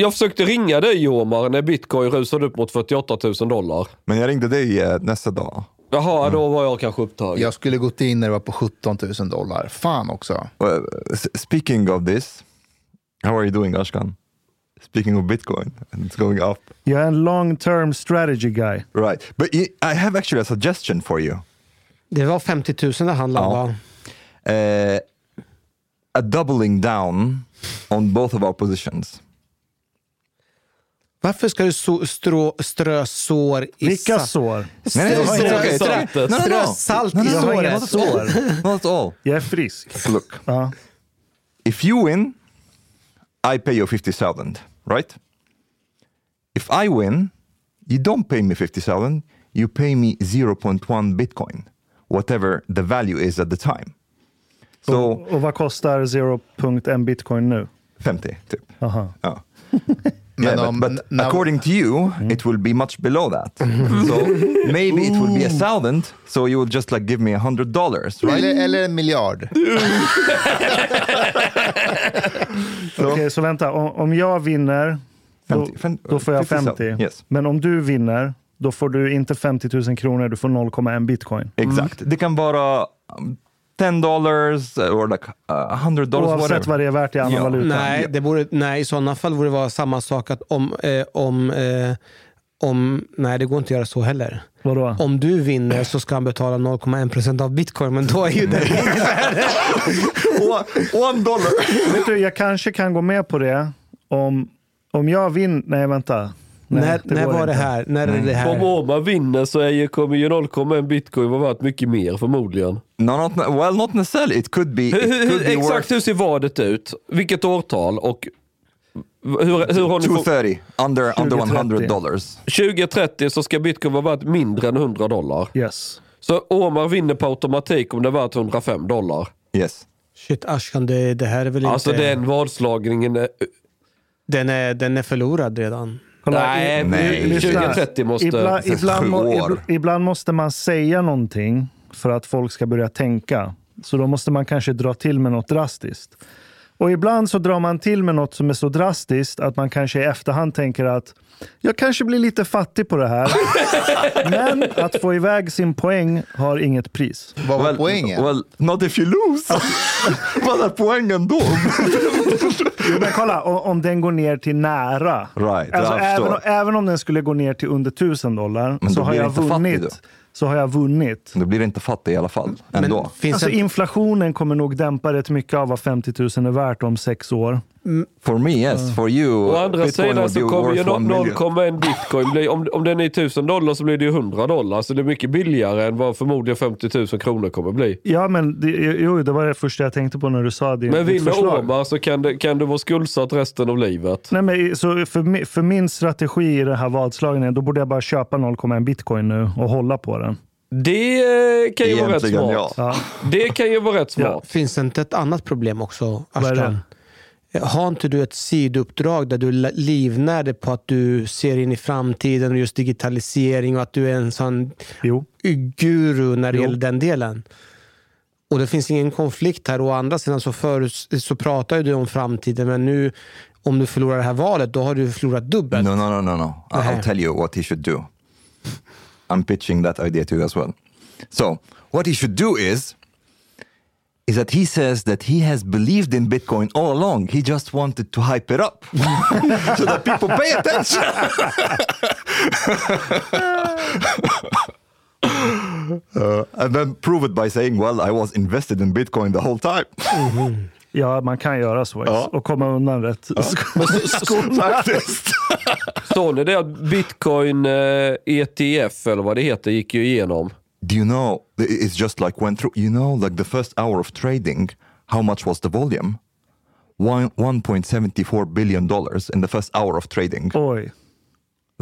Jag försökte ringa dig Jomar när bitcoin rusade upp mot 48 000 dollar. Men jag ringde dig eh, nästa dag. Jaha, då var jag kanske upptagen. Jag skulle gått in när det var på 17 000 dollar. Fan också. Well, s- speaking of this, how are you doing Ashkan? Speaking of Bitcoin, and it's going up. Jag är en long term strategy guy. Right. But I I have actually a suggestion for you. Det var 50 000 det handlade om Ja. va? Uh, a doubling down on both of our positions. Varför ska du så, strå, strö sår i Vilka sår? Nej, nej, Strö, salt i såret. sår. Not all. Jag är frisk. Look, Ja. if you win, I pay you 50,000, right? If I win, you don't pay me 50,000, you pay me 0.1 Bitcoin, whatever the value is at the time. So Och, och vad kostar 0.1 bitcoin nu? 50, typ. Aha. Ja. Men yeah, om- but, but när- according to you, it will be much below that. so maybe it will be a thousand. So you will just like give me a hundred dollars, right? Eller, eller en miljard. Okej, så vänta. Om, om jag vinner, då, 50, fem- då får jag 50,000, 50. yes. Men om du vinner, då får du inte 50 000 kronor, du får 0,1 bitcoin. Exakt. Det kan vara um, 10 dollars or like uh, 100 dollars, Oavsett whatever. vad det är värt i annan Ja. valuta. Nej, det borde, nej, i sådana fall borde det vara samma sak att om, eh, om, eh, om... Nej, det går inte att göra så heller. Vadå? Om du vinner så ska han betala 0,1% av bitcoin, men då är ju det one dollar. Vet du, jag kanske kan gå med på det om, om jag vinner... Nej, vänta. Nej, när det när var det här? När är det Om här? Åman vinner så är ju, kommer ju 0,1 bitcoin vara värt mycket mer förmodligen. No, not, well, not necessarily. It could be. It Hur, hur, could be exakt worth hur ser vadet ut? Vilket årtal? Och hur, hur har ni fått... 230 under under 2030. 100 dollars. 2030 så ska bitcoin vara värt mindre än 100 dollar. Yes. Så Omar vinner på automatik om det är värt 105 dollar. Yes. Shit Ashkan, det, det här är väl Alltså inte... den vadslagningen... är- Den, är, den är förlorad redan. Nej, i- nej. lyssna. 2030 måste... Må, ibland måste man säga någonting för att folk ska börja tänka. Så då måste man kanske dra till med något drastiskt. Och ibland så drar man till med något som är så drastiskt att man kanske i efterhand tänker att jag kanske blir lite fattig på det här. Men att få iväg sin poäng har inget pris. Vad var poängen? Well, not if you lose. Vad är poängen då? Jo, men kolla, om den går ner till nära. Right, alltså, även, förstår. även om den skulle gå ner till under tusen dollar Men så då har, jag det vunnit, då. så har jag vunnit. Du blir inte fattig i alla fall. Ändå. finns Alltså, det, inflationen kommer nog dämpa rätt mycket av vad 50 000 är värt om sex år. For me yes, for you. Mm. Å andra Bitcoin sidan så kommer ju worth one million. 0,1 bitcoin bli, om, om den är 1000 dollar så blir det ju 100 dollar. Så det är mycket billigare än vad förmodligen 50 000 kronor kommer bli. Ja, men det, jo, det var det första jag tänkte på när du sa det. Men vinner. Omar så kan, det, kan du vara skuldsatt resten av livet. Nej, men så för, för min strategi i det här vadslagningen, då borde jag bara köpa 0,1 bitcoin nu och hålla på den. Det eh, kan ju vara rätt Egentligen, smart. ja. Ja. Det kan ju vara rätt smart. finns det inte ett annat problem också, Vad är det? Arslan? Har inte du ett sidouppdrag där du livnär dig på att du ser in i framtiden och just digitalisering och att du är en sån Jo. guru när det Jo. gäller den delen? Och det finns ingen konflikt här. Å andra sidan så, förut, så pratar ju du om framtiden, men nu om du förlorar det här valet, då har du förlorat dubbelt. No, no, no, no, no. I'll tell you what he should do. I'm pitching that idea to you as well. So, what he should do is, is that he says that he has believed in Bitcoin all along. He just wanted to hype it up so that people pay attention. Uh, and then prove it by saying, well, I was invested in Bitcoin the whole time. Ja, man kan göra så Ja. och komma undan rätt. Faktiskt. Såg ni det att bitcoin eh, ETF eller vad det heter gick ju igenom? Do you know, it's just like went through, you know, like the first hour of trading, how much was the volume? One, 1.74 billion dollars in the first hour of trading. Oj.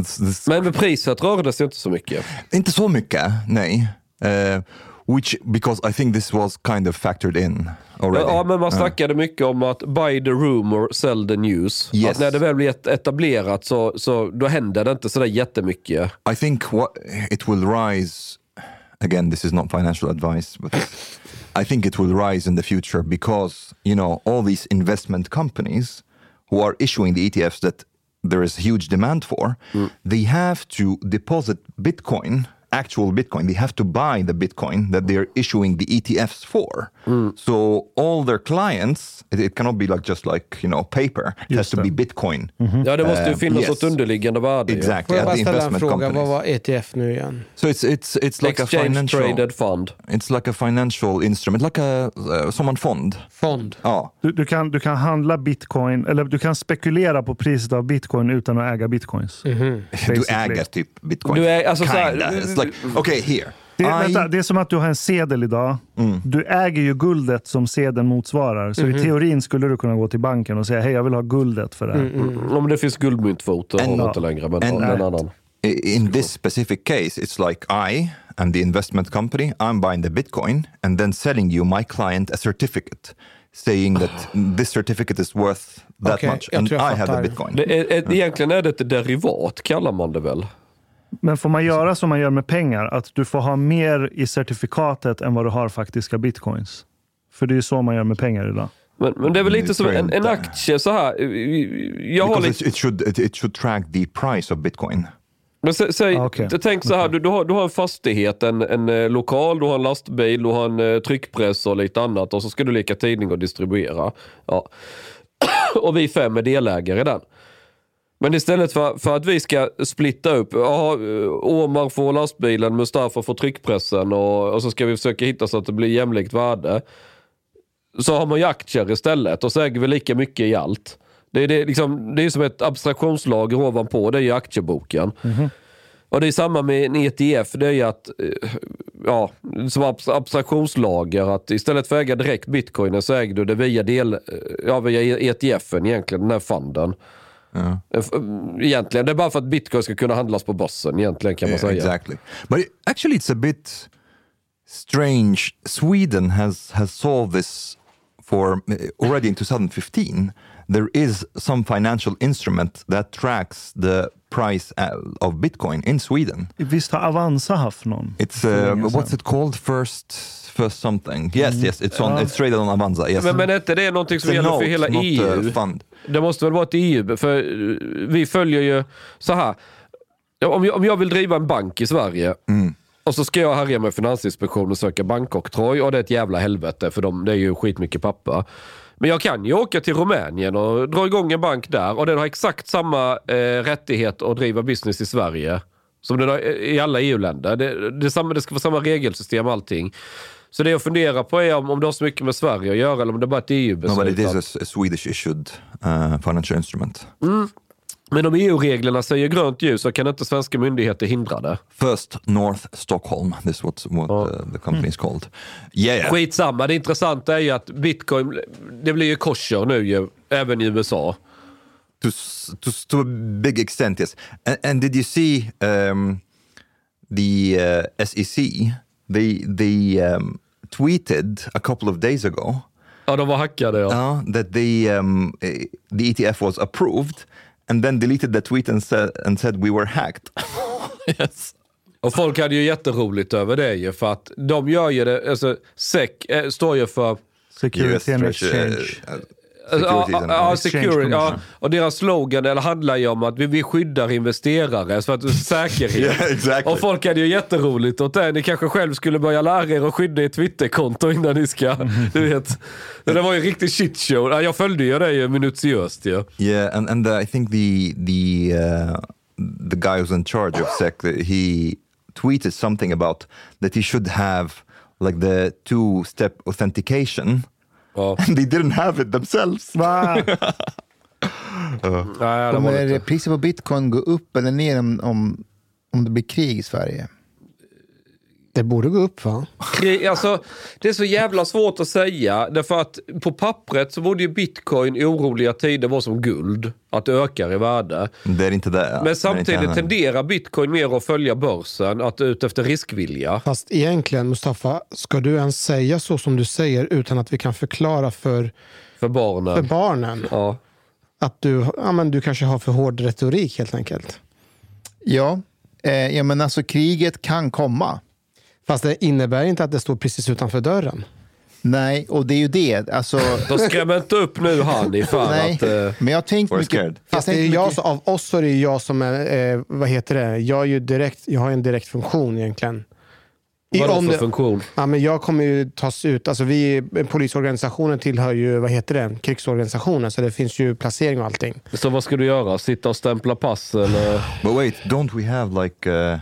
It's, it's Men med priset rörde sig inte så mycket. Inte så mycket, nej. Uh, which, because I think this was kind of factored in already. Ja, men man snackade mycket om att buy the rumor, sell the news. Yes. Att när det väl blir et- etablerat så, så då händer det inte sådär jättemycket. I think what it will rise again this is not financial advice but i think it will rise in the future because you know all these investment companies who are issuing the etfs that there is huge demand for mm. they have to deposit bitcoin actual bitcoin they have to buy the bitcoin that they're issuing the etfs for so all their clients it, it cannot be like just like you know paper it has to be bitcoin Ja, det måste ju Eh, finnas yes. något underliggande värde. exactly Får jag bara ställa en fråga? companies Vad var ETF nu igen? so it's it's it's like a Exchange financial traded fund. It's like a financial instrument, like a uh, som en fond. Fond? Ja, Du, du, kan, du kan handla bitcoin, eller du kan spekulera på priset av bitcoin utan att äga bitcoins. du Basically. äger typ bitcoin. Du är- alltså så här-. It's like, okay, here. Det, I, vänta, det är som att du har en sedel idag. Du äger ju guldet som sedeln motsvarar. Så i teorin skulle du kunna gå till banken och säga hej jag vill ha guldet för det här. Om det finns guldmyntfot, det har And- de inte längre. Men en annan. in this specific case, it's like I and the investment company, I'm buying the bitcoin and then selling you, my client, a certificate saying that this certificate is worth that Okej, much jag and I have the bitcoin. Det är, egentligen är det ett derivat, kallar man det väl? Men får man göra som man gör med pengar? Att du får ha mer i certifikatet än vad du har faktiska bitcoins. För det är ju så man gör med pengar idag. Men, men det är väl Det lite som en, en aktie så här. Jag har lite, it, should, it, it should track the price of bitcoin. Men sä, säg, Ah, okej. Tänk så här, du, du, har, du har en fastighet, en, en eh, lokal, du har en lastbil, du har en eh, tryckpress och lite annat och så ska du leka tidning och distribuera. Ja. och vi fem är delägare i den. Men istället för, för att vi ska splitta upp, Omar får lastbilen, Mustafa får tryckpressen och, och så ska vi försöka hitta så att det blir jämlikt värde. Så har man ju aktier istället och så äger vi lika mycket i allt. Det är, det, liksom, det är som ett abstraktionslager ovanpå, det är ju aktieboken. Och det är samma med en ETF, det är ju att, eh, ja, som abs- abstraktionslager, att istället för att äga direkt bitcoinen så äger du det via, del, eh, ja, via ETFen egentligen, den här fonden. Eh, f- Egentligen, det är bara för att bitcoin ska kunna handlas på börsen egentligen kan man Yeah, säga. Exactly. But actually, it's a bit strange. Sweden has has solved this for uh, already in 2015. There is some financial instrument that tracks the price of Bitcoin in Sweden. Visst har Avanza haft någon? It's uh, what's it called? First, first something. Yes, yes. It's on. It's traded on Avanza. Yes. Men, men är inte det någonting som gäller för hela not EU? fund. Det måste väl vara ett EU, för eh, vi följer ju så här. Om jag, om jag vill driva en bank i Sverige och så ska jag härja med Finansinspektionen och söka bankoktroj och det är ett jävla helvete för dem, det är ju skitmycket papper. Men jag kan ju åka till Rumänien och dra igång en bank där och den har exakt samma eh, rättighet att driva business i Sverige som den har i alla EU-länder. Det, det, samma, det ska vara samma regelsystem och allting. Så det jag funderar på är om, om det har så mycket med Sverige att göra eller om det bara är ett EU-beslut. No, but it is a, Swedish issued uh, financial instrument. Men om EU-reglerna säger grönt ljus så kan inte svenska myndigheter hindra det. First North Stockholm. This is what, what uh, the company is called. Yeah. Skitsamma, det intressanta är ju att bitcoin, det blir ju kosher nu ju, även i USA. to, to, to a big extent, yes. And, and did you see um, the uh, SEC? They they um, tweeted a couple of days ago Ja, de var hackade ja. uh, that um, eh, the ETF was approved, and then deleted the tweet and said and said we were hacked. yes. Och folk hade ju jätteroligt över det ju, för att de gör ju det, alltså SEC eh, står ju för Security and Exchange. Alltså, Ja, ja, security, ja, och deras slogan eller handlar ju om att vi, vi skyddar investerare för att säkerhet. Yeah, exactly. Och folk hade ju jätteroligt åt det. Ni kanske själv skulle börja lära er att skydda ert Twitterkonto innan ni ska, du vet. Det var ju en riktig shitshow. Ja, Jag följde ju det ju minutiöst ju. Yeah, and and uh, I think the the uh, the guy who's in charge of SEC he tweeted something about that he should have like the two step authentication, And they didn't have it themselves. Va? Var Kommer priset på bitcoin gå upp eller ner om, om, om det blir krig i Sverige? Det borde gå upp va? Alltså, det är så jävla svårt att säga. Därför att på pappret så borde ju bitcoin i oroliga tider vara som guld. Att det ökar i värde. Det är inte det. Men samtidigt tenderar bitcoin mer att följa börsen, att ut efter riskvilja. Fast egentligen Mustafa, ska du ens säga så som du säger utan att vi kan förklara för, För för barnen. barnen Ja. att du, ja, men du kanske har för hård retorik helt enkelt? Ja, eh, ja men alltså kriget kan komma. Fast det innebär inte att det står precis utanför dörren. Nej, och det är ju det. Alltså, De skrämmer inte upp nu han ifall nej, att... Eh, men jag We're mycket... scared. Fast jag det är jag, mycket- som- av oss så är det jag som är, eh, vad heter det, jag, är ju direkt, jag har en direkt funktion egentligen. I- vadå för det- funktion? Ja, men jag kommer ju tas ut, alltså vi, polisorganisationen tillhör ju, vad heter det, krigsorganisationen, så det finns ju placering och allting. Så vad ska du göra? Sitta och stämpla pass eller? But wait, don't we have like uh,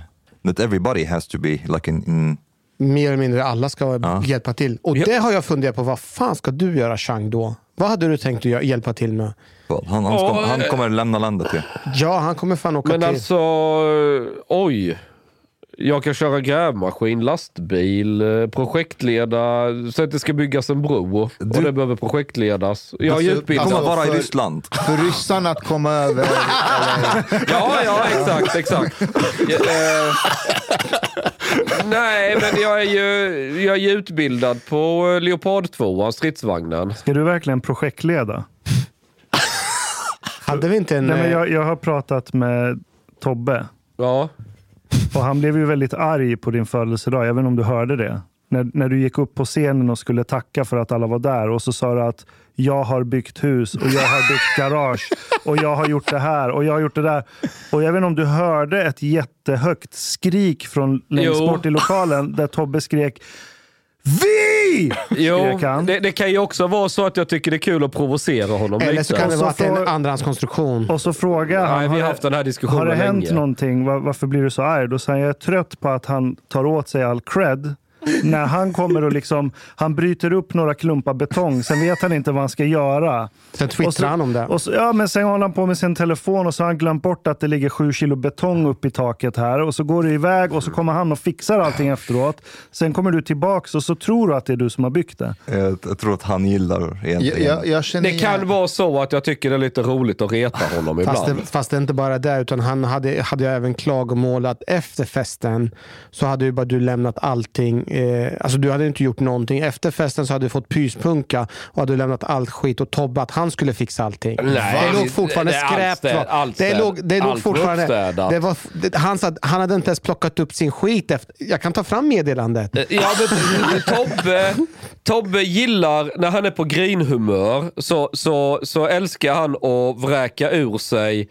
that everybody has to be like in, in Mer eller mindre alla ska Ja. hjälpa till. Och Ja. det har jag funderat på, vad fan ska du göra Chang då? Vad hade du tänkt att hjälpa till med? well, han, han, Ja, ska, han eh, kommer lämna landet ju. Ja, han kommer fan åka Men till. alltså, eh, oj. Jag kan köra grävmaskin, lastbil, eh, projektleda så att det ska byggas en bro. Och Du- det behöver projektledas. Jag är Alltså, utbildad. Kommer Alltså, vara i Ryssland. För ryssarna att komma över... Ja, ja, exakt, exakt. Eh, nej, men jag är ju jag är utbildad på eh, Leopard 2, stridsvagnen. Ska du verkligen projektleda? Hade vi inte en... Nej, men jag, jag har pratat med Tobbe Ja, och han blev ju väldigt arg på din födelsedag. Inte om du hörde det. När, när du gick upp på scenen och skulle tacka för att alla var där och så sa du att jag har byggt hus och jag har byggt garage och jag har gjort det här och jag har gjort det där. Och jag vet inte om du hörde ett jättehögt skrik från längst Jo. bort i lokalen där Tobbe skrek Vi! jo, det, det kan ju också vara så att jag tycker det är kul att provocera honom eller lite. så kan det vara att det är en andrahandskonstruktion. Och så frågar han, Nej, vi har haft den här diskussionen har det hänt länge. någonting? Va- Varför blir du så arg? Då säger jag, jag är trött på att han tar åt sig all cred. När han kommer och liksom, han bryter upp några klumpar betong, sen vet han inte vad han ska göra. Sen twittrar Och så- han om det. Och så, ja, men sen håller han på med sin telefon och så har han glömt bort att det ligger sju kilo betong upp i taket här. Och så går det iväg och så kommer han och fixar allting efteråt. Sen kommer du tillbaks och så tror du att det är du som har byggt det. Jag, jag tror att han gillar jag, egentligen. jag, jag Det kan igen- vara så att jag tycker det är lite roligt att reta honom Fast ibland. det, fast det är inte bara det, utan han hade, hade ju även klagomål att efter festen så hade ju bara du lämnat allting Eh, alltså du hade inte gjort någonting. Efter festen så hade du fått pyspunka och hade lämnat allt skit och Tobbe att han skulle fixa allting. Nej, det låg fortfarande det skräp kvar. allt Det låg, det låg fortfarande... Det var, det, han, sa, han hade inte ens plockat upp sin skit efter... Jag kan ta fram meddelandet. Ja, men Tobbe, Tobbe gillar, när han är på grinhumör, så, så, så älskar han att vräka ur sig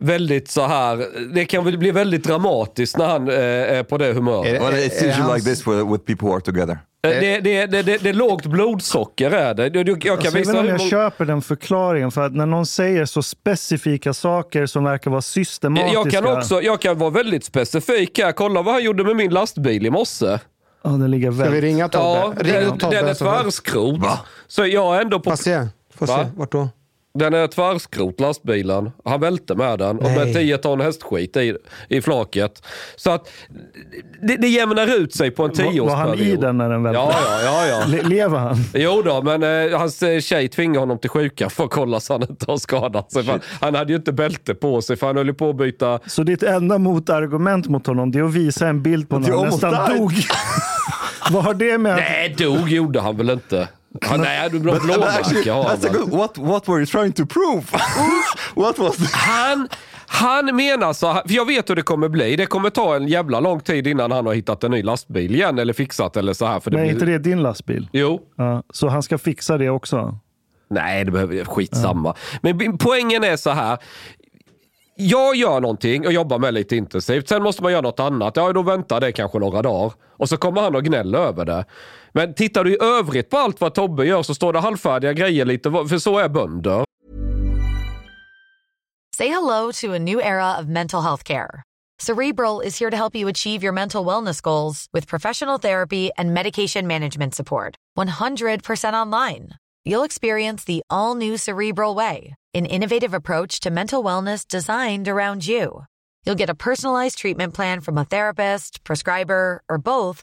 väldigt så här. det kan väl bli väldigt dramatiskt när han eh, är på det humöret. Well, it's är usually hans- like this with, with people who are together. Eh, Det, det, det, det, det är lågt blodsocker är det. Jag kan Alltså, jag vet visa inte om hur jag många- köper den förklaringen. För att när någon säger så specifika saker som verkar vara systematiska. jag kan också jag kan vara väldigt specifik här. Kolla vad han gjorde med min lastbil i morse. Ja, den ligger Ska vi väldigt... ringa Tobbe? Ja, Ring den, upp Tobbe. den är tvärskrot. Så jag är ändå på... Får se. Får se. Vart då? Den är tvärskrot lastbilen. Han välte med den och med Nej. 10 ton hästskit i, i flaket. Så att det, det jämnar ut sig på en tioårsperiod. var han i den när den välte? Ja, ja, ja. ja. Le- Lever han? Jo då, men eh, hans eh, tjej tvingade honom till sjuka för att kolla så han inte har skadat sig. För han hade ju inte bälte på sig för han höll ju på att byta... Så ditt enda motargument mot honom det är att visa en bild på när han nästan dog. Vad har det med. Nej, dog gjorde han väl inte. Han, nej, du actually, blåmärke har what, what were you trying to prove? what was. Han, han menar så här, för jag vet hur det kommer bli. Det kommer ta en jävla lång tid innan han har hittat en ny lastbil igen eller fixat eller så här. För det Men är blir- inte det din lastbil? Jo. Ja, så han ska fixa det också? Nej, det behöver skitsamma. Men poängen är så här. Jag gör någonting och jobbar med lite intensivt. Sen måste man göra något annat. Ja, då väntar det kanske några dagar. Och så kommer han och gnäller över det. Men tittar du i övrigt på allt vad Tobbe gör så står det halvfärdiga grejer lite. För så är bönder. Say hello to a new era of mental health care. Cerebral is here to help you achieve your mental wellness goals with professional therapy and medication management support. 100% online. You'll experience the all new Cerebral Way, an innovative approach to mental wellness designed around you. You'll get a personalized treatment plan from a therapist, prescriber, or both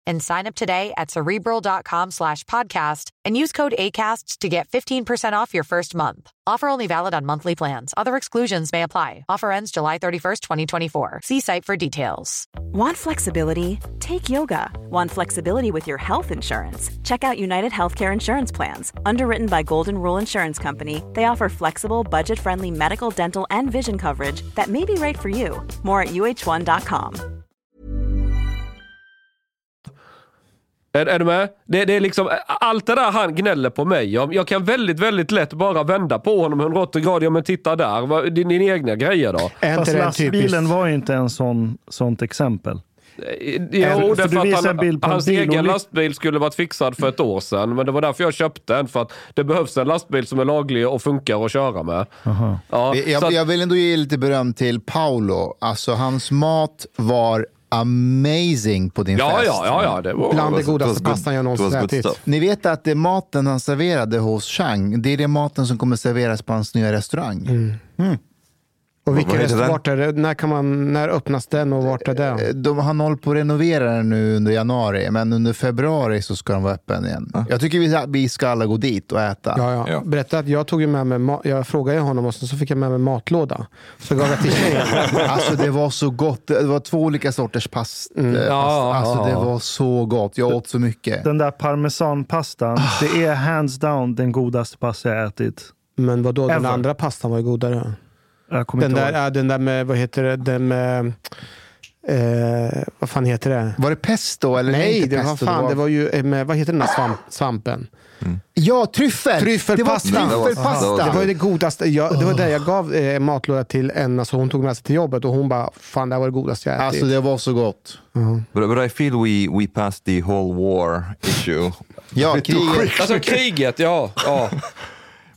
and sign up today at cerebral.com slash podcast and use code ACAST to get 15% off your first month. Offer only valid on monthly plans. Other exclusions may apply. Offer ends July 31st, 2024. See site for details. Want flexibility? Take yoga. Want flexibility with your health insurance? Check out United Healthcare Insurance Plans. Underwritten by Golden Rule Insurance Company, they offer flexible, budget friendly medical, dental, and vision coverage that may be right for you. More at uh1.com. Är, är du med? Det, det är liksom, allt det där han gnäller på mig om. Jag kan väldigt, väldigt lätt bara vända på honom 180 grader. Ja, men titta där. Vad, din, dina egna grejer då? Är Fast lastbilen var ju inte en sån, sånt exempel. Jo, för därför att han, hans bil egen lastbil skulle varit fixad för ett år sedan. Men det var därför jag köpte en. För att det behövs en lastbil som är laglig och funkar att köra med. Ja, så Jag, att- jag vill ändå ge lite beröm till Paolo. Alltså hans mat var amazing på din ja, fest. ja, ja, ja, det var... Bland det godaste pastan jag någonsin ätit. Ni vet att det maten han serverade hos Chang, det är den maten som kommer serveras på hans nya restaurang. Mm. Och vilken Vad heter den? vart är det? När, kan man, när öppnas den och vart är det? Eh, De, han håller på att renovera den nu under januari, men under februari så ska den vara öppen igen. Jag tycker vi, vi ska alla gå dit och äta. Ja, ja. Ja. Berätta att jag tog med mig, jag frågade honom och sen så fick jag med mig matlåda. Så gav jag till tjejen. Alltså det var så gott. Det var två olika sorters pasta. Ja, pasta. Alltså ja, det ja. var så gott. Jag åt så mycket. Den där parmesanpastan, det är hands down den godaste pasta jag ätit. Men vadå, den Ever. andra pastan var ju godare. Den där, ja, den där med, vad heter det, den med, eh, vad fan heter det? Var det pesto? Eller Nej, det var pesto, fan, det var ju eh, med, vad heter den där svamp, svampen? Ja, tryffel! Tryffelpasta. Det var tryffelpasta. Det var ju det godaste. Jag, det var det jag gav eh, matlåda till en, alltså hon tog med sig till jobbet och hon bara, fan det här var det godaste jag ätit. Alltså det var så gott. But, but I feel we, we passed the whole war issue. Ja, kriget, Alltså kriget, ja. ja.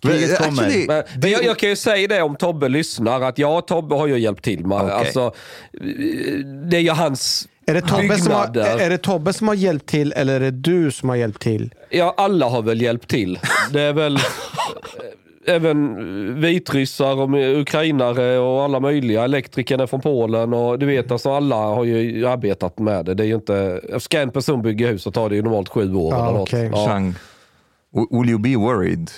Kriget kommer. actually, Men, men jag, jag kan ju säga det om Tobbe lyssnar, att ja, Tobbe har ju hjälpt till. Man, Okej. alltså, det är ju hans är, det Tobbe som har, byggnader. är det Tobbe som har hjälpt till eller är det du som har hjälpt till? Ja, alla har väl hjälpt till. Det är väl... även vitryssar och med ukrainare och alla möjliga. Elektrikerna från Polen och du vet alltså alla har ju arbetat med det. Det är ju inte, ska en person bygga hus så tar det ju normalt sju år. Ja, eller något. Ja. Chang, will you be worried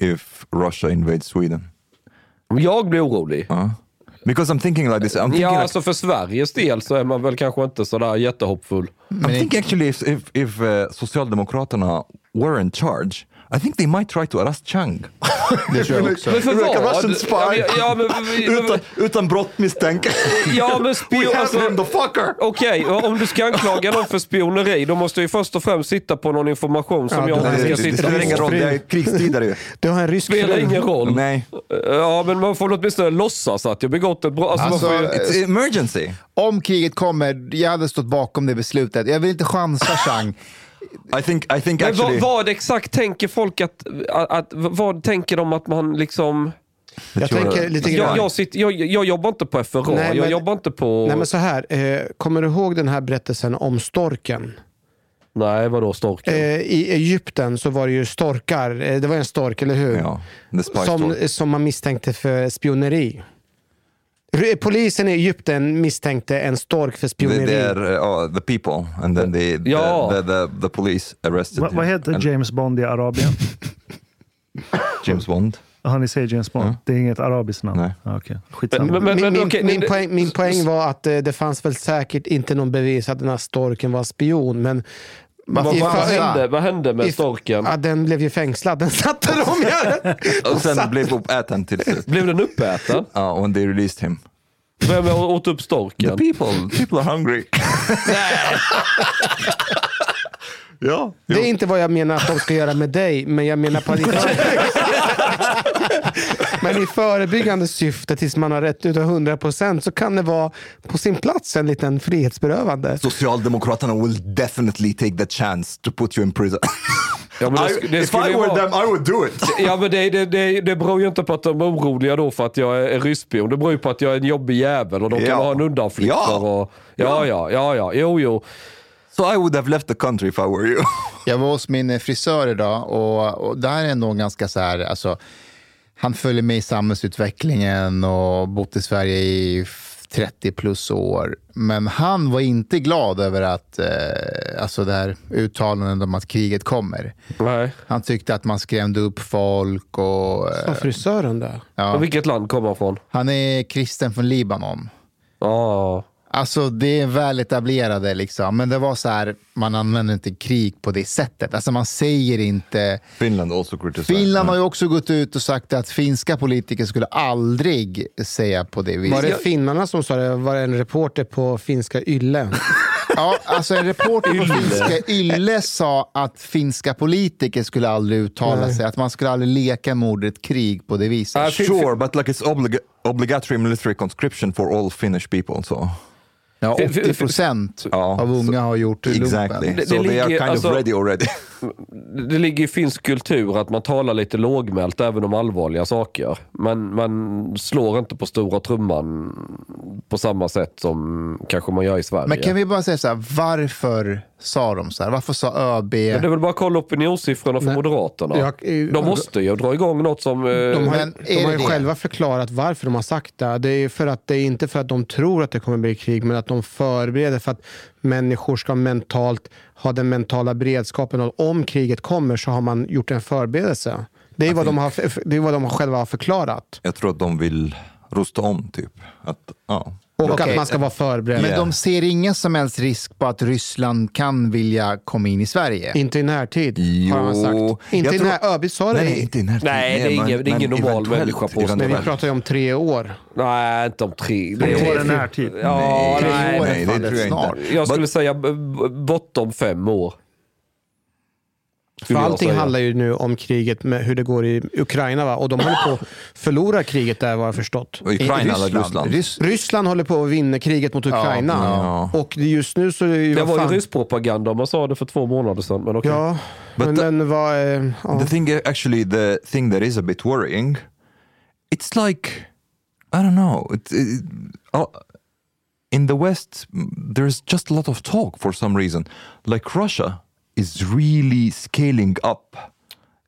if Russia invades Sweden? Jag blir orolig. Uh, because I'm thinking like this. I'm thinking, Ja, like- alltså för Sveriges del så är man väl kanske inte sådär jättehoppfull. I'm thinking actually if, if, if uh, Socialdemokraterna were in charge, I think they might try to arrest Chang. Det tror jag också. Men för Like a vad? Russian spy. Ja, men, ja, men, men, utan, utan brottmisstänke. ja, men We spion, alltså, him the fucker! Okej, och om du ska anklaga någon för spioneri, då måste du ju först och främst sitta på någon information som Ja, jag det- inte Det, ska det, det sitta spelar ingen på. roll, det är krigstider ju. Du har en rysk spelar ingen roll. Nej, Ja, men man får åtminstone låtsas att jag begått ett brott. Alltså, Alltså, ju, it's emergency. Om kriget kommer, jag hade stått bakom det beslutet. Jag vill inte chansa Chang. I think, I think men actually... vad, vad exakt tänker folk att, att, att... Vad tänker de att man liksom... Jag tänker lite grann. Jag, jag, sitter, jag, jag jobbar inte på FRA, Nej, jag men- jobbar inte på... Nej men så här, eh, kommer du ihåg den här berättelsen om storken? Nej, vadå storken? Eh, I Egypten så var det ju storkar, eh, det var en stork, eller hur? Ja, som, som man misstänkte för spioneri. Polisen i Egypten misstänkte en stork för They, spioneri. they are uh, the people and then they, the, Ja. the, the, the police arrested Va, vad heter And James Bond i Arabien? James Bond. Har ni säger James Bond? Det är inget arabiskt namn? Nej. Ah, Okej, skitsamma. Men- men- min, min, okej, min, det- poäng, min poäng var att eh, det fanns väl säkert inte någon bevis att den här storken var spion. Men vad, vad, hände, vad hände med storken? Ja, den blev ju fängslad. Den satte de ju. Och sen blev uppäten till slut. Blev den uppäten? Ja, when they released him. Vem åt upp The storken? people, people are hungry. ja, Det är inte vad jag menar att de ska göra med dig, men jag menar på Men i förebyggande syfte, tills man har rätt ut 100% så kan det vara på sin plats en liten frihetsberövande. Socialdemokraterna will definitely take the chance to put you in prison. Ja, men det, I, det if I were vara- them I would do it. Ja, men det, det, det, det beror ju inte på att de är oroliga då för att jag är ryssspion. Det beror ju på att jag är en jobbig jävel och de kan Ja. ha en undanflykt Ja. och, ja, ja, ja, ja, jo, jo. So I would have left the country if I were you. Jag var hos min frisör idag och, och där är ändå ganska så här, alltså, han följer med i samhällsutvecklingen och bott i Sverige i 30 plus år. Men han var inte glad över att, eh, alltså det här uttalandet om att kriget kommer. Nej. Han tyckte att man skrämde upp folk och... Eh, frisören där. ja. Och vilket land kommer han från? Han är kristen från Libanon. Ja. Alltså det är väl etablerade liksom. Men det var så här, man använder inte krig på det sättet. Alltså man säger inte... Finland also criticized. Finland har ju också gått ut och sagt att finska politiker skulle aldrig säga på det viset. Var det finnarna som sa det? Var det en reporter på finska Yle? Ja, alltså en reporter på finska Yle sa att finska politiker skulle aldrig uttala sig, att man skulle aldrig leka med ordet krig på det viset. Ja, Sure, but like it's obliga- obligatory military conscription for all Finnish people. So Ja, 80 procent Ja, av unga har gjort lumpen. exactly. Det- so det they are ligger- kind alltså- of ready already. Det ligger i finsk kultur att man talar lite lågmält även om allvarliga saker. Man, man slår inte på stora trumman på samma sätt som kanske man gör i Sverige. Men kan vi bara säga så här, varför sa de så här? Varför sa ÖB... Men det är väl bara att kolla opinionssiffrorna för Nej. Moderaterna. Jag- eh, de måste ju dra igång något som... eh, De har, Men de har ju det? själva förklarat varför de har sagt det. Det är, för att, det är inte för att de tror att det kommer bli krig, men att de förbereder för att människor ska mentalt ha den mentala beredskapen. Och om kriget kommer så har man gjort en förberedelse. Det är, vad de, har, det är vad de själva har förklarat. Jag tror att de vill rusta om typ. Att, ja. Och Okej. att man ska vara förberedd. Men de ser ingen som helst risk på att Ryssland kan vilja komma in i Sverige? Inte i närtid, har han Jo, sagt. Inte jag i tror- när, ÖB sa det. Nej, inte i närtid. Nej, det är ingen- det är ingen normal eventuellt, människa på oss. Men vi eventuellt. pratar ju om tre år. Nej, inte om tre. Tre Det- år är närtid. Ja, nej, nej, är det tror jag inte. snart. Jag skulle säga b- b- bortom fem år. För allting handlar ju nu om kriget med hur det går i Ukraina. Va? Och de håller på att förlora kriget där vad jag förstått. Ukraina eller Ryssland? Rys- Ryssland håller på att vinna kriget mot Ukraina. ja. Och just nu så är ju... Det var ju fan- rysk propaganda om man sa det för två månader sedan. Men okej. Ja, But men, the- men vad... är- Ja. The thing, actually, the thing that is a bit worrying, it's like, I don't know, it, it, uh, in the West, there's just a lot of talk for some reason. Like Russia is really scaling up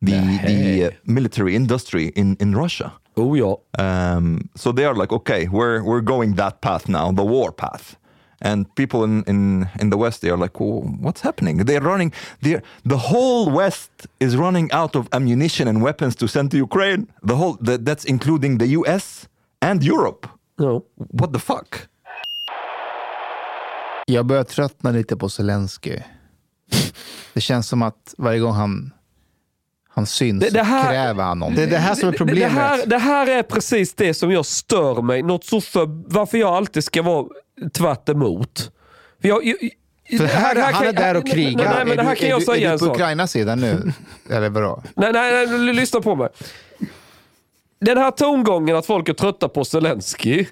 the the uh, military industry in in Russia. Oh ja. Um, so they are like, okay, we're we're going that path now, the war path. And people in, in, in the West, they are like, oh, what's happening? They're running, they're, the whole West is running out of ammunition and weapons to send to Ukraine. The whole, the, that's including the US and Europe. ja. What the fuck? Jag börjar tröttna lite på Zelensky. Det känns som att varje gång han, han syns Det- det här- så kräver han någonting. Det är det här som är Det problemet. här, det här är precis det som jag stör mig. Något så för, varför jag alltid ska vara tvärt emot. För jag, jag, För här- han kan- är där och krigar. Nej, men det här är kan du, jag är säga du en på sak. Ukrainas sida nu? Eller vadå? Nej, nej, nej, lyssna på mig. Den här tongången att folk är trötta på Zelensky.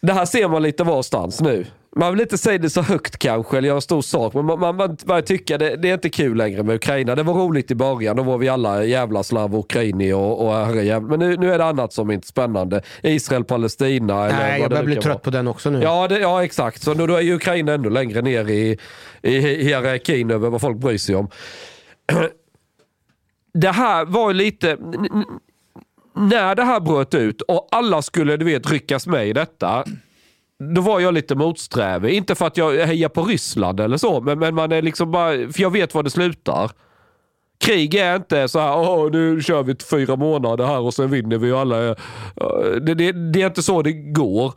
Det här ser man lite varstans nu. Man vill inte säga det så högt kanske, eller göra en stor sak, men man, man, man börjar tycka det, det är inte kul längre med Ukraina. Det var roligt i början, då var vi alla jävla slav Ukraini och, och herrejävlar. Men nu, nu är det annat som är inte spännande. Israel, Palestina. eller Nej, jag börjar bli trött vara. på den också nu. Ja, det, ja exakt. Så nu, då är ju Ukraina ännu längre ner i, i hierarkin över vad folk bryr sig om. Det här var lite... När det här bröt ut och alla skulle du vet ryckas med i detta. Då var jag lite motsträvig. Inte för att jag hejar på Ryssland eller så, men, men man är liksom bara... För jag vet var det slutar. Krig är inte så här, åh nu kör vi fyra månader här och sen vinner vi alla. är-" Det, det, det är inte så det går.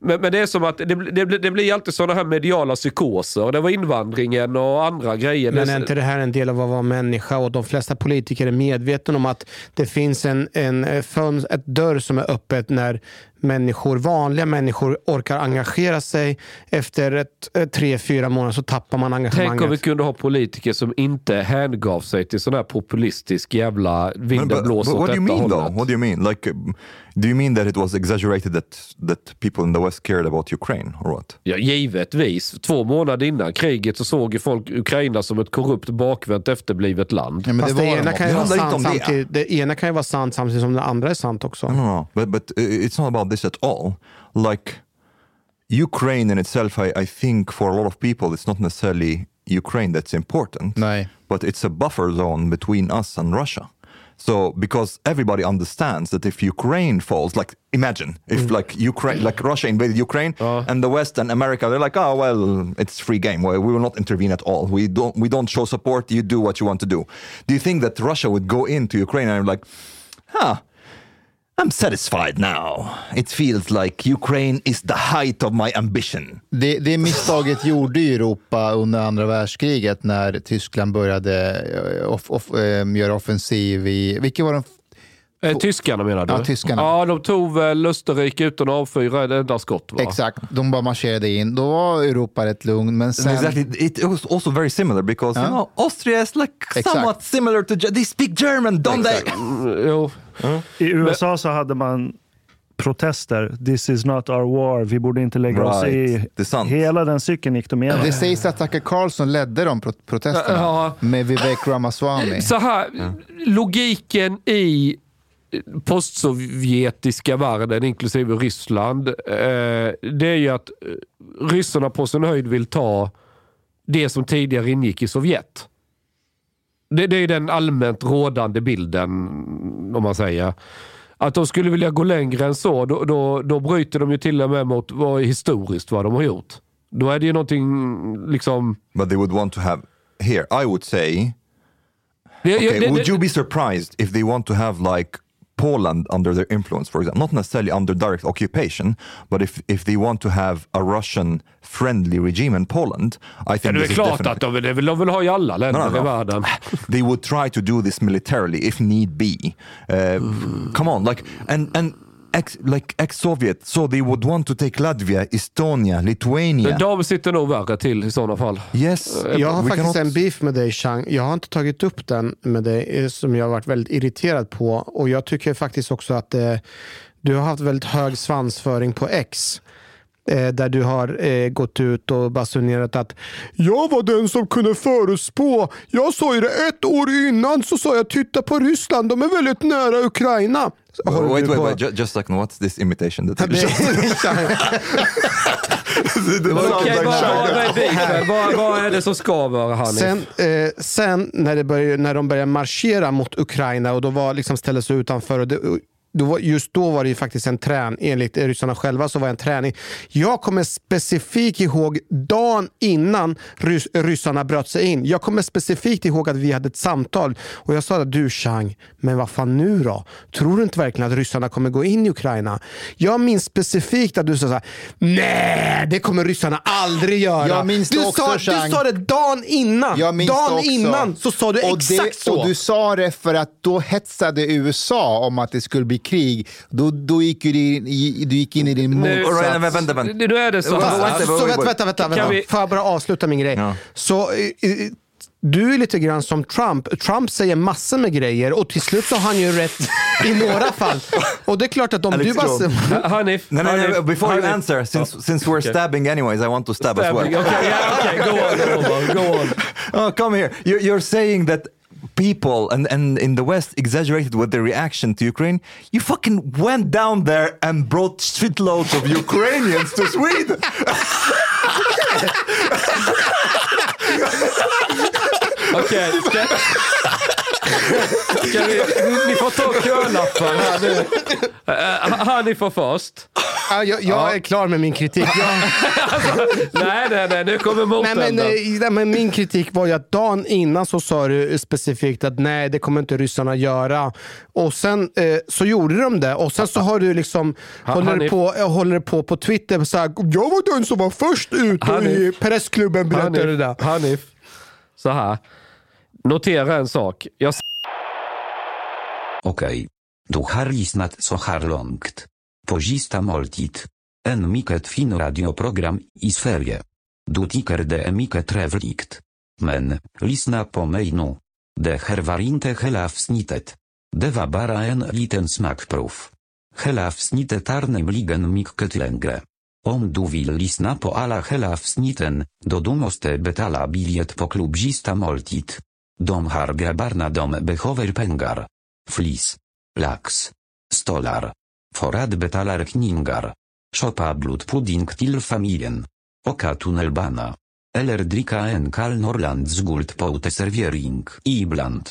Men, men det är som att det, det, det blir alltid sådana här mediala psykoser. Det var invandringen och andra grejer. Men är inte det här en del av att vara människa? Och de flesta politiker är medvetna om att det finns en, en eh, ett dörr som är öppet när människor, vanliga människor orkar engagera sig. Efter ett, ett, tre, fyra månader så tappar man engagemanget. Tänk om vi kunde ha politiker som inte hängav sig till sån här populistisk jävla vinden blåser åt what do you detta mean though? hållet. What do you mean? Like, um, do you mean that it was exaggerated that that people in the West cared about Ukraine or what? Ja, givetvis. Två månader innan kriget så såg ju folk Ukraina som ett korrupt, bakvänt, efterblivet land. Ja, men Fast det det, ena kan ju vara sant det. Det ena kan ju vara sant samtidigt som det andra är sant också. No, no, no. But but uh, it's not about this at all. Like Ukraine in itself, I, I think for a lot of people, it's not necessarily Ukraine that's important. Nej. But it's a buffer zone between us and Russia. So because everybody understands that if Ukraine falls, like imagine if mm. like Ukraine, like Russia invaded Ukraine, oh. and the West and America, they're like, oh well, it's free game. Well, we will not intervene at all. We don't we don't show support. You do what you want to do. Do you think that Russia would go into Ukraine and like, huh? I'm satisfied now. It feels like Ukraine is the height of my ambition. Det, det misstaget gjorde ju Europa under andra världskriget när Tyskland började eh, off, off, eh, göra offensiv i... Vilket var den? Eh, tyskarna menar du? Ja, tyskarna. Ja, de tog väl Österrike utan att avfyra ett enda skott va? Exakt, de bara marscherade in. Då var Europa rätt lugn, men sen... Exactly. It was also very similar because you Huh? know Austria is like Exact. somewhat similar to they speak German, don't they? Mm. I USA så hade man protester. This is not our war. Vi borde inte lägga oss Right. i. Det är sant. Hela den cykeln gick de igenom. Det sägs att Tucker Carlson ledde de pro- protesterna Ja. med Vivek Ramaswamy. Så här, logiken i postsovjetiska världen, inklusive Ryssland, eh, det är ju att eh, ryssarna på sin höjd vill ta det som tidigare ingick i Sovjet. Det, det är den allmänt rådande bilden, om man säger. Att de skulle vilja gå längre än så, då, då, då bryter de ju till och med mot vad historiskt vad de har gjort. Då är det ju någonting liksom... But they would want to have here. I would say, okay, would you be surprised if they want to have like Poland under their influence, for example, not necessarily under direct occupation, but if if they want to have a Russian friendly regime in Poland, I think Ja, det är klart definitely- att de, det vill, de vill ha i alla länder No, no, no. i världen. they would try to do this militarily if need be. Uh, come on, like and and ex, like ex-Soviet, so they would want to take Latvia, Estonia, Lithuania. Men de sitter nog värre till i sådana fall. yes, Jag har we faktiskt cannot- en beef med dig Chang. Jag har inte tagit upp den med dig eh, som jag har varit väldigt irriterad på. Och jag tycker faktiskt också att eh, du har haft väldigt hög svansföring på X. eh, där du har eh, gått ut och basunerat att jag var den som kunde förutspå. Jag sa ju det ett år innan så sa jag titta på Ryssland, de är väldigt nära Ukraina. Håller wait, wait, wait. Ju- just a second. What's this imitation? That Det- It Okej, like vad, vad är beefen? Vad, vad är det som skaver, Hanif? Sen, eh, sen när, det började, när de började marschera mot Ukraina och då var liksom ställde sig utanför. Och det, då just då var det ju faktiskt en träning, enligt ryssarna själva så var det en träning. Jag kommer specifikt ihåg dagen innan rys, ryssarna bröt sig in. Jag kommer specifikt ihåg att vi hade ett samtal och jag sa att du Chang, men vad fan nu då? Tror du inte verkligen att ryssarna kommer gå in i Ukraina? Jag minns specifikt att du sa så här, nej det kommer ryssarna aldrig göra. Jag minns du, också, sa, du sa det dagen innan. Jag minns dagen också. innan så sa du och exakt det, så. Och du sa det för att då hetsade USA om att det skulle bli krig. Då, då gick du in, i- du gick in i din Nu- motsats. Right, vänta, vänta. Nu är det så Vänta, vänta, så vänta, vänta, vänta. Kan vänta. vi- Får jag bara avsluta min grej? Ja. Så, eh, eh, du är lite grann som Trump. Trump säger massor med grejer och till slut så har han ju rätt i några fall. Och det är klart att om Alex du bara... Hanif, No, no, no, before you Hanif. answer, since, since we're Okay. stabbing anyways, I want to stab, as Stabbing. well. Okay, yeah, okay, go on, go on, go on. Oh, come here. You're, you're saying that people and, and in the West exaggerated with their reaction to Ukraine. You fucking went down there and brought shitloads of Ukrainians to Sweden. Okej, ska... vi... Ni får ta kölappar här nu. Uh, Hanif får först. Ja, jag, jag är klar med min kritik. Jag, Nej, nej, nej, nu kommer nej, men, eh, nej, men min kritik var ju att dagen innan så sa du specifikt att nej, det kommer inte ryssarna göra. Och sen eh, så gjorde de det. Och sen så har du liksom Ha- håller, du Hanif- på, eh, håller du på på Twitter så här, jag var den som var först ut och i pressklubben berättade det där. Hanif, Hanif, så här. Notera en sak. Jag Okej. Du har lyssnat så här långt. På sista måltid. En mycket fin radioprogram i Sverige. Du tycker det är mycket trevligt. Men, lyssna på mig nu. Det här var inte hela avsnittet. Det var bara en liten smakprov. Hela avsnittet är nämligen mycket längre. Om du vill lyssna på alla hela avsnitten, då du måste betala biljet på klubb sista måltid. De har grabbarna de behöver pengar. Flis. Lax. Stolar. För att betala räkningar. köpa blodpudding till familjen. åka tunnelbana. Eller dricka en kall Norrlands uteservering, ibland.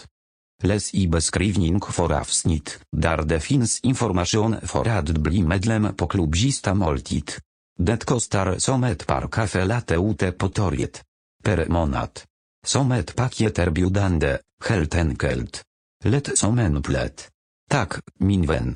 Läs i beskrivning för avsnitt, där det finns information för att bli medlem på klubb Sista måltid. Det kostar som ett par kaffe latte ute på torget. Per månad. Som ett paket erbjudande, helt enkelt. Lätt som en plätt. Tack, min vän.